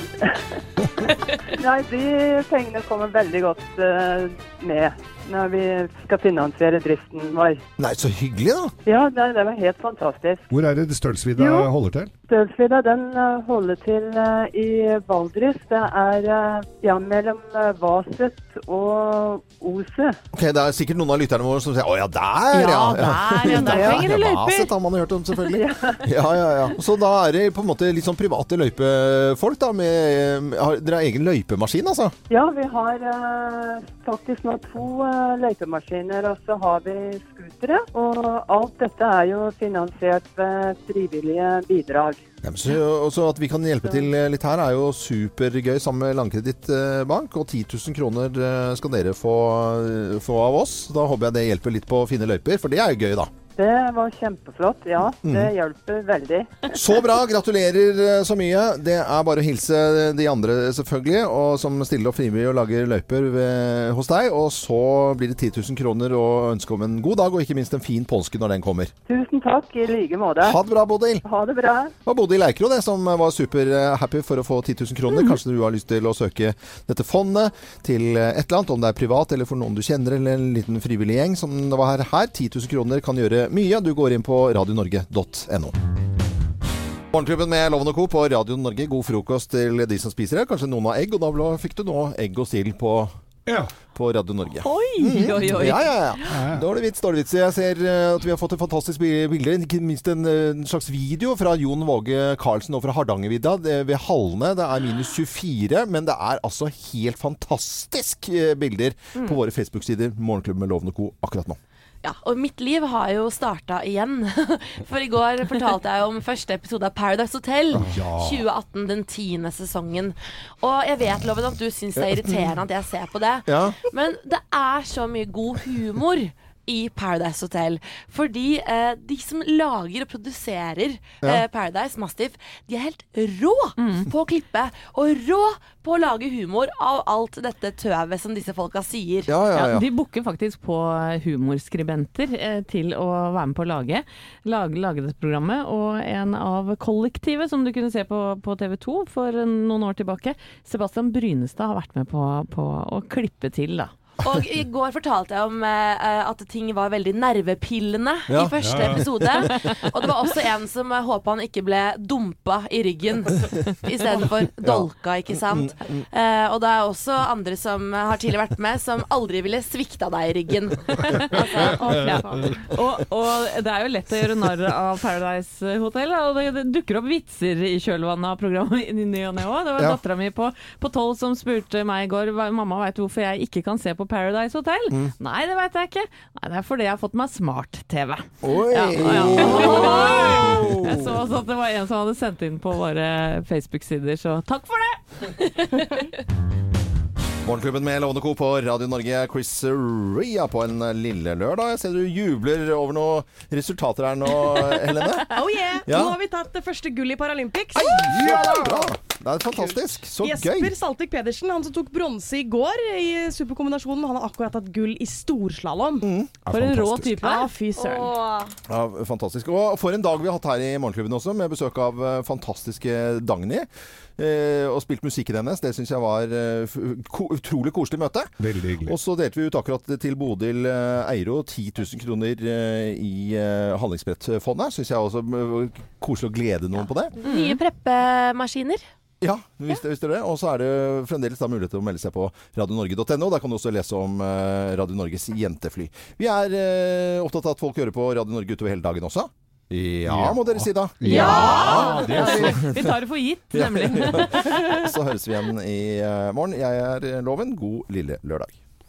Nei, de pengene kommer veldig godt uh, med når vi skal finansiere driften vår. Nei, så hyggelig, da. Ja, det, det var helt fantastisk. Hvor er det Stølsvidda Jo. holder til? Stølsvidda den eh, holder til eh, i Valdres. Det er eh, ja, mellom uh, Vaset og Oset. Ok, Det er sikkert noen av lytterne våre som sier 'Å ja, der, ja'. Ja, der, ja, der trenger du løyper. Vaset har man hørt om, selvfølgelig. Ja, ja, ja. Så da er det på en måte litt sånn private løypefolk, da. Med, har, dere har egen løypemaskin, altså? Ja, vi har eh, faktisk nå to løypemaskiner, og så har vi scootere. Og alt dette er jo finansiert ved frivillige bidrag. Ja, så, også at vi kan hjelpe til litt her er jo supergøy sammen med Landkredittbank. Og 10 000 kroner eh, skal dere få, få av oss. Da håper jeg det hjelper litt på å finne løyper, for det er jo gøy, da. Det var kjempeflott. Ja, det Mm. hjelper veldig. Så bra! Gratulerer eh, så mye. Det er bare å hilse de andre, selvfølgelig, og som stiller opp frivillig og lager løyper ved, hos deg. Og så blir det 10 000 kroner og ønske om en god dag, og ikke minst en fin påske når den kommer. Tusen takk i like måte. Ha det bra, Bodil. Ha det bra. Det var Bodil Eikro det, som var superhappy for å få 10 000 kroner. Kanskje du har lyst til å søke dette fondet til et eller annet, om det er privat eller for noen du kjenner, eller en liten frivillig gjeng som det var her. her. 10 000 kroner kan gjøre mye. Du går inn på radionorge.no. Morgenklubben med Loven og Co. på Radio Norge. God frokost til de som spiser det. Kanskje noen har egg, og da fikk du nå egg og sild på, på Radio Norge. Oi, Mhm. oi, oi. Ja, ja, ja. Dårlig vits, dårlig vits. Jeg ser eh, at vi har fått et fantastisk bilde, ikke minst en, eh, en slags video fra Jon Våge Karlsen og fra Hardangervidda ved Hallene. Det er minus 24, men det er altså helt fantastisk eh, bilder Mm. på våre Facebook-sider Morgenklubben med Loven og Co. akkurat nå. Ja, og mitt liv har jo starta igjen. For i går fortalte jeg om første episode av Paradise Hotel. Ja. 2018, den tiende sesongen. Og jeg vet, Loven, at du syns det er irriterende at jeg ser på det. Ja. Men det er så mye god humor i Paradise Hotel. Fordi eh, de som lager og produserer Ja. eh, Paradise Mastiff, de er helt rå på å klippe. Og rå på å lage humor av alt dette tøvet som disse folka sier. Ja, ja, ja. de booker faktisk på humorskribenter eh, til å være med på å lage, lage, lage dette programmet. Og en av kollektivet som du kunne se på, på TV 2 for noen år tilbake, Sebastian Brynestad har vært med på, på å klippe til, da. Og i går fortalte jeg om eh, at ting var veldig nervepillende Ja. i første Ja, ja. episode. Og det var også en som uh, håpa han ikke ble dumpa i ryggen istedenfor dolka, ikke sant. Mm, Eh, og det er også andre som eh, har tidligere vært med, som aldri ville svikta deg i ryggen. Ja. Og, og det er jo lett å gjøre narr av Paradise Hotel, da, og det, det dukker opp vitser i kjølvannet av programmet i ny og ne òg. Det var Ja. dattera mi på på tolv som spurte meg i går "Hva- mamma veit hvorfor jeg ikke kan se på Paradise Hotel. Mm. Nei, det veit jeg ikke. Nei, Det er fordi jeg har fått meg smart-TV. Ja, ja. Jeg så også at det var en som hadde sendt inn på våre Facebook-sider, så takk for det! Morgenklubben med Lovende Co. på Radio Norge. Chris Ria på en lille lørdag. Jeg ser du jubler over noen resultater her nå, Helene. Oh yeah! Ja. Nå har vi tatt det første gull i Paralympics. Ja, bra! Det er fantastisk. Så Jesper gøy. Saltvik Pedersen, han som tok bronse i går i superkombinasjonen, han har akkurat tatt gull i storslalåm. For en rå type. Ja, fy søren. Ja, fantastisk. Og for en dag vi har hatt her i Morgenklubben også, med besøk av eh, fantastiske Dagny. Eh, og spilt musikken hennes. Det syns jeg var eh, ko utrolig koselig møte. Veldig hyggelig. Og så delte vi ut akkurat til Bodil eh, Eiro 10 000 kroner i Handlingsbrettfondet. Syns jeg også koselig å glede noen på det. Nye preppemaskiner. Ja, visste, ja. det. Og så er det fremdeles da mulighet til å melde seg på radionorge.no. Der kan du også lese om Radio Norges jentefly. Vi er opptatt av at folk hører på Radio Norge utover hele dagen også. Ja, Ja. må dere si da. Ja! det er Vi tar det for gitt, Ja. nemlig. Så høres vi igjen i eh, morgen. Jeg er Loven. God lille lørdag.